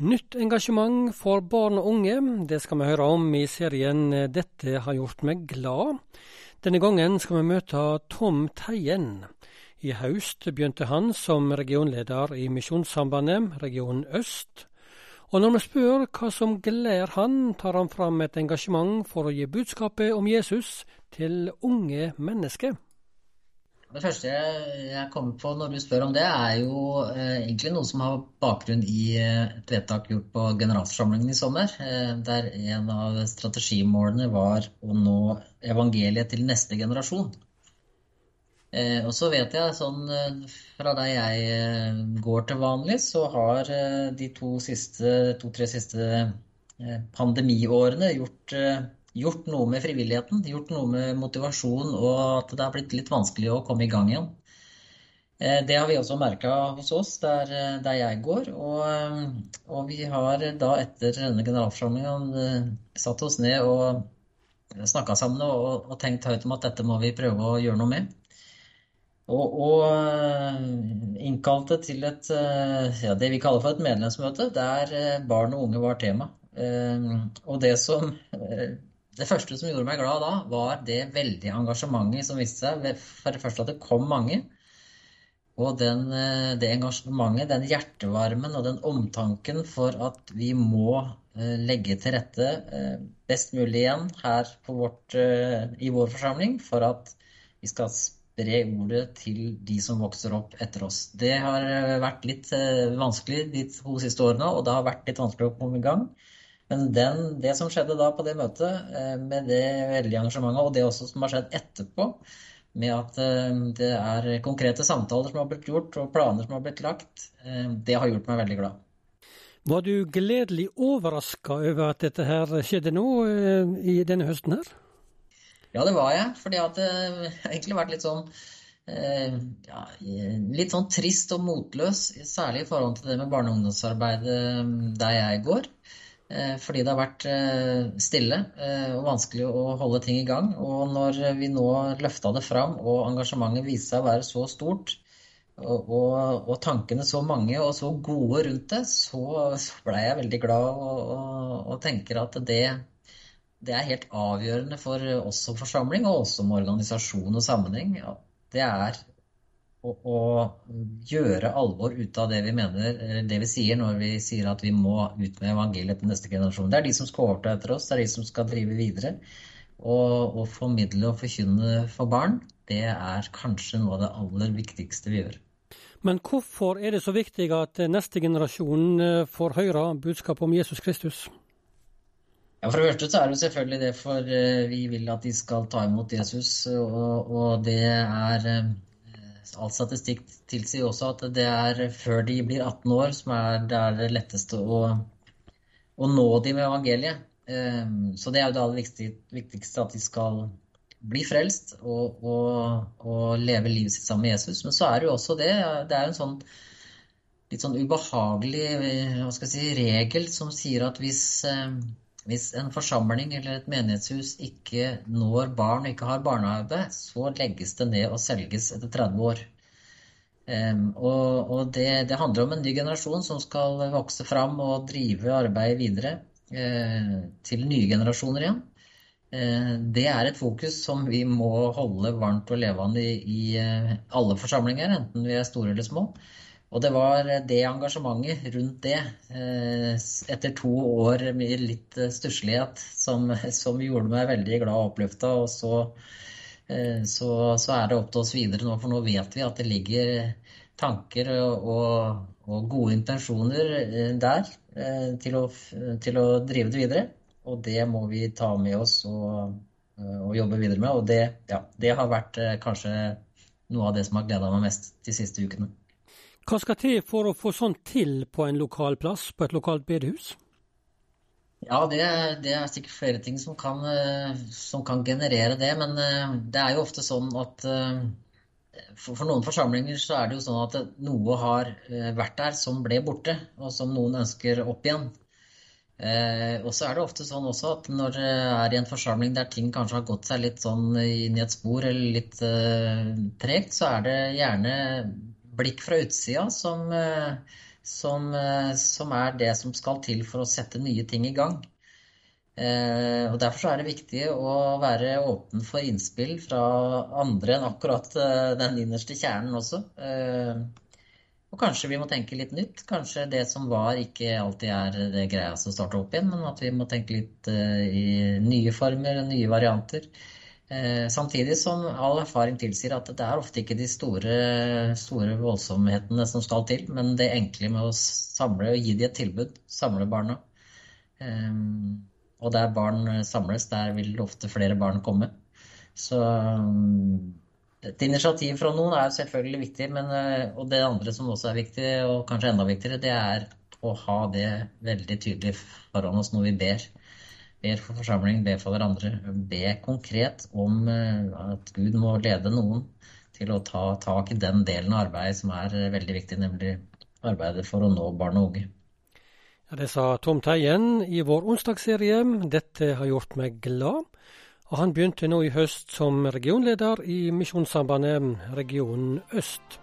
Nytt engasjement for barn og unge, det skal vi høre om i serien Dette har gjort meg glad. Denne gangen skal vi møte Tom Teien. I høst begynte han som regionleder i Misjonssambandet, region øst. Og når vi spør hva som gleder han, tar han fram et engasjement for å gi budskapet om Jesus til unge mennesker. Det første jeg kommer på når du spør om det, er jo eh, egentlig noe som har bakgrunn i eh, et vedtak gjort på generalforsamlingen i sommer, eh, der en av strategimålene var å nå evangeliet til neste generasjon. Og så vet jeg sånn fra der jeg går til vanlig, så har de to-tre siste, to, siste pandemiårene gjort gjort noe med frivilligheten, gjort noe med motivasjon, og at det har blitt litt vanskelig å komme i gang igjen. Eh, det har vi også merka hos oss, der, eh, der jeg går. Og, eh, og, vi har da etter denne generalforsamlingen satt oss ned og snakka sammen og, og, tenkt høyt om at dette må vi prøve å gjøre noe med. Og, og innkalte til et, ja, det vi kaller for et medlemsmøte, der barn og unge var tema. Og det som det første som gjorde meg glad da, var det veldige engasjementet som viste seg. For det første at det kom mange. Og den, eh, det engasjementet, den hjertevarmen og den omtanken for at vi må eh, legge til rette eh, best mulig igjen her vårt, i vår forsamling for at vi skal spre ordet til de som vokser opp etter oss. Det har vært litt vanskelig de to siste årene, og det har vært litt vanskelig å komme i gang. Men den, det som skjedde da på det møtet, eh, med det veldige engasjementet, og det også som har skjedd etterpå, med at eh, det er konkrete samtaler som har blitt gjort, og planer som har blitt lagt, eh, det har gjort meg veldig glad. Var du gledelig overraska over at dette her skjedde nå i denne høsten her? Ja, det var jeg. Fordi at det har egentlig vært litt sånn ja, litt sånn trist og motløs, særlig i forhold til det med barne- og ungdomsarbeidet der jeg går. Eh, fordi det har vært eh, stille eh, og vanskelig å holde ting i gang. Og når vi nå løfta det fram, og engasjementet viste seg å være så stort, og, og, og tankene så mange og så gode rundt det, så, blei jeg veldig glad og, og, tenker at det, det, er helt avgjørende for oss som forsamling, og også som organisasjon og sammenheng. Det er å, å, gjøre alvor ut av det vi mener, det vi sier når vi sier at vi må ut med evangeliet til neste generasjon. Det er de som skal overta etter oss, det er de som skal drive videre. Og, å formidle og forkynne for barn, det er kanskje noe av det aller viktigste vi gjør. Men hvorfor er det så viktig at neste generasjon eh, får høre budskapet om Jesus Kristus? Ja, For det første så er det selvfølgelig det for eh, vi vil at de skal ta imot Jesus. Og, og det er eh, all statistikk tilsier også at det er før de blir 18 år som er det, letteste å, å, nå dem med evangeliet. Ehm, så det er jo det aller viktigste, at de skal bli frelst og, og, og, leve livet sitt sammen med Jesus. Men så er det jo også det. Det er jo en sånn litt sånn ubehagelig hva skal jeg si, regel som sier at hvis ehm, hvis en forsamling eller et menighetshus ikke når barn og ikke har barnehage, så legges det ned og selges etter 30 år. Um, og, og det, det, handler om en ny generasjon som skal vokse fram og drive arbeidet videre uh, til nye generasjoner igjen. Uh, det er et fokus som vi må holde varmt og levende i, i uh, alle forsamlinger, enten vi er store eller små. Og det var det engasjementet rundt det, eh, etter to år med litt eh, stusslighet, som, som, gjorde meg veldig glad og oppløfta. Og så, eh, så, så, er det opp til oss videre nå, for nå vet vi at det ligger tanker og, og gode intensjoner der til å, til å, drive det videre. Og det må vi ta med oss og, og jobbe videre med. Og det, ja, det har vært kanskje noe av det som har gleda meg mest de siste ukene. Hva skal til for å få sånt til på en lokal plass, på et lokalt bedehus? Ja, det, det er sikkert flere ting som kan, eh, som kan, generere det. Men eh, det er jo ofte sånn at eh, for, for, noen forsamlinger så er det jo sånn at noe har vært der som ble borte, og som noen ønsker opp igjen. Og så er det ofte sånn også at når det er i en forsamling der ting kanskje har gått seg litt sånn inn i et spor eller litt tregt, så er det gjerne blikk fra utsida som, eh, som, som, er det som skal til for å sette nye ting i gang. Og Derfor er det viktig å være åpen for innspill fra andre enn akkurat den innerste kjernen også. Og kanskje vi må tenke litt nytt. Kanskje det som var ikke alltid er det greia som starter opp igjen, men at vi må tenke litt i nye former, nye varianter. Uh, samtidig som all erfaring tilsier at det er ofte ikke de store, store voldsomhetene som skal til, men det enkle med å samle og gi dem et tilbud. Samle barna. Um, og der barn samles, der vil ofte flere barn komme. Så um, et initiativ fra noen er selvfølgelig viktig, men, eh, og det andre som også er viktig, og kanskje enda viktigere, det er å ha det veldig tydelig foran oss når vi ber. Ber for forsamling, ber for hverandre. Be konkret om eh, at Gud må lede noen til å ta tak i den delen av arbeidet som er eh, veldig viktig, nemlig arbeidet for å nå barn og unge. Ja, det sa Tom Teien i vår onsdagsserie 'Dette har gjort meg glad'. Og han begynte nå i høst som regionleder i Misjonssambandet Region Øst.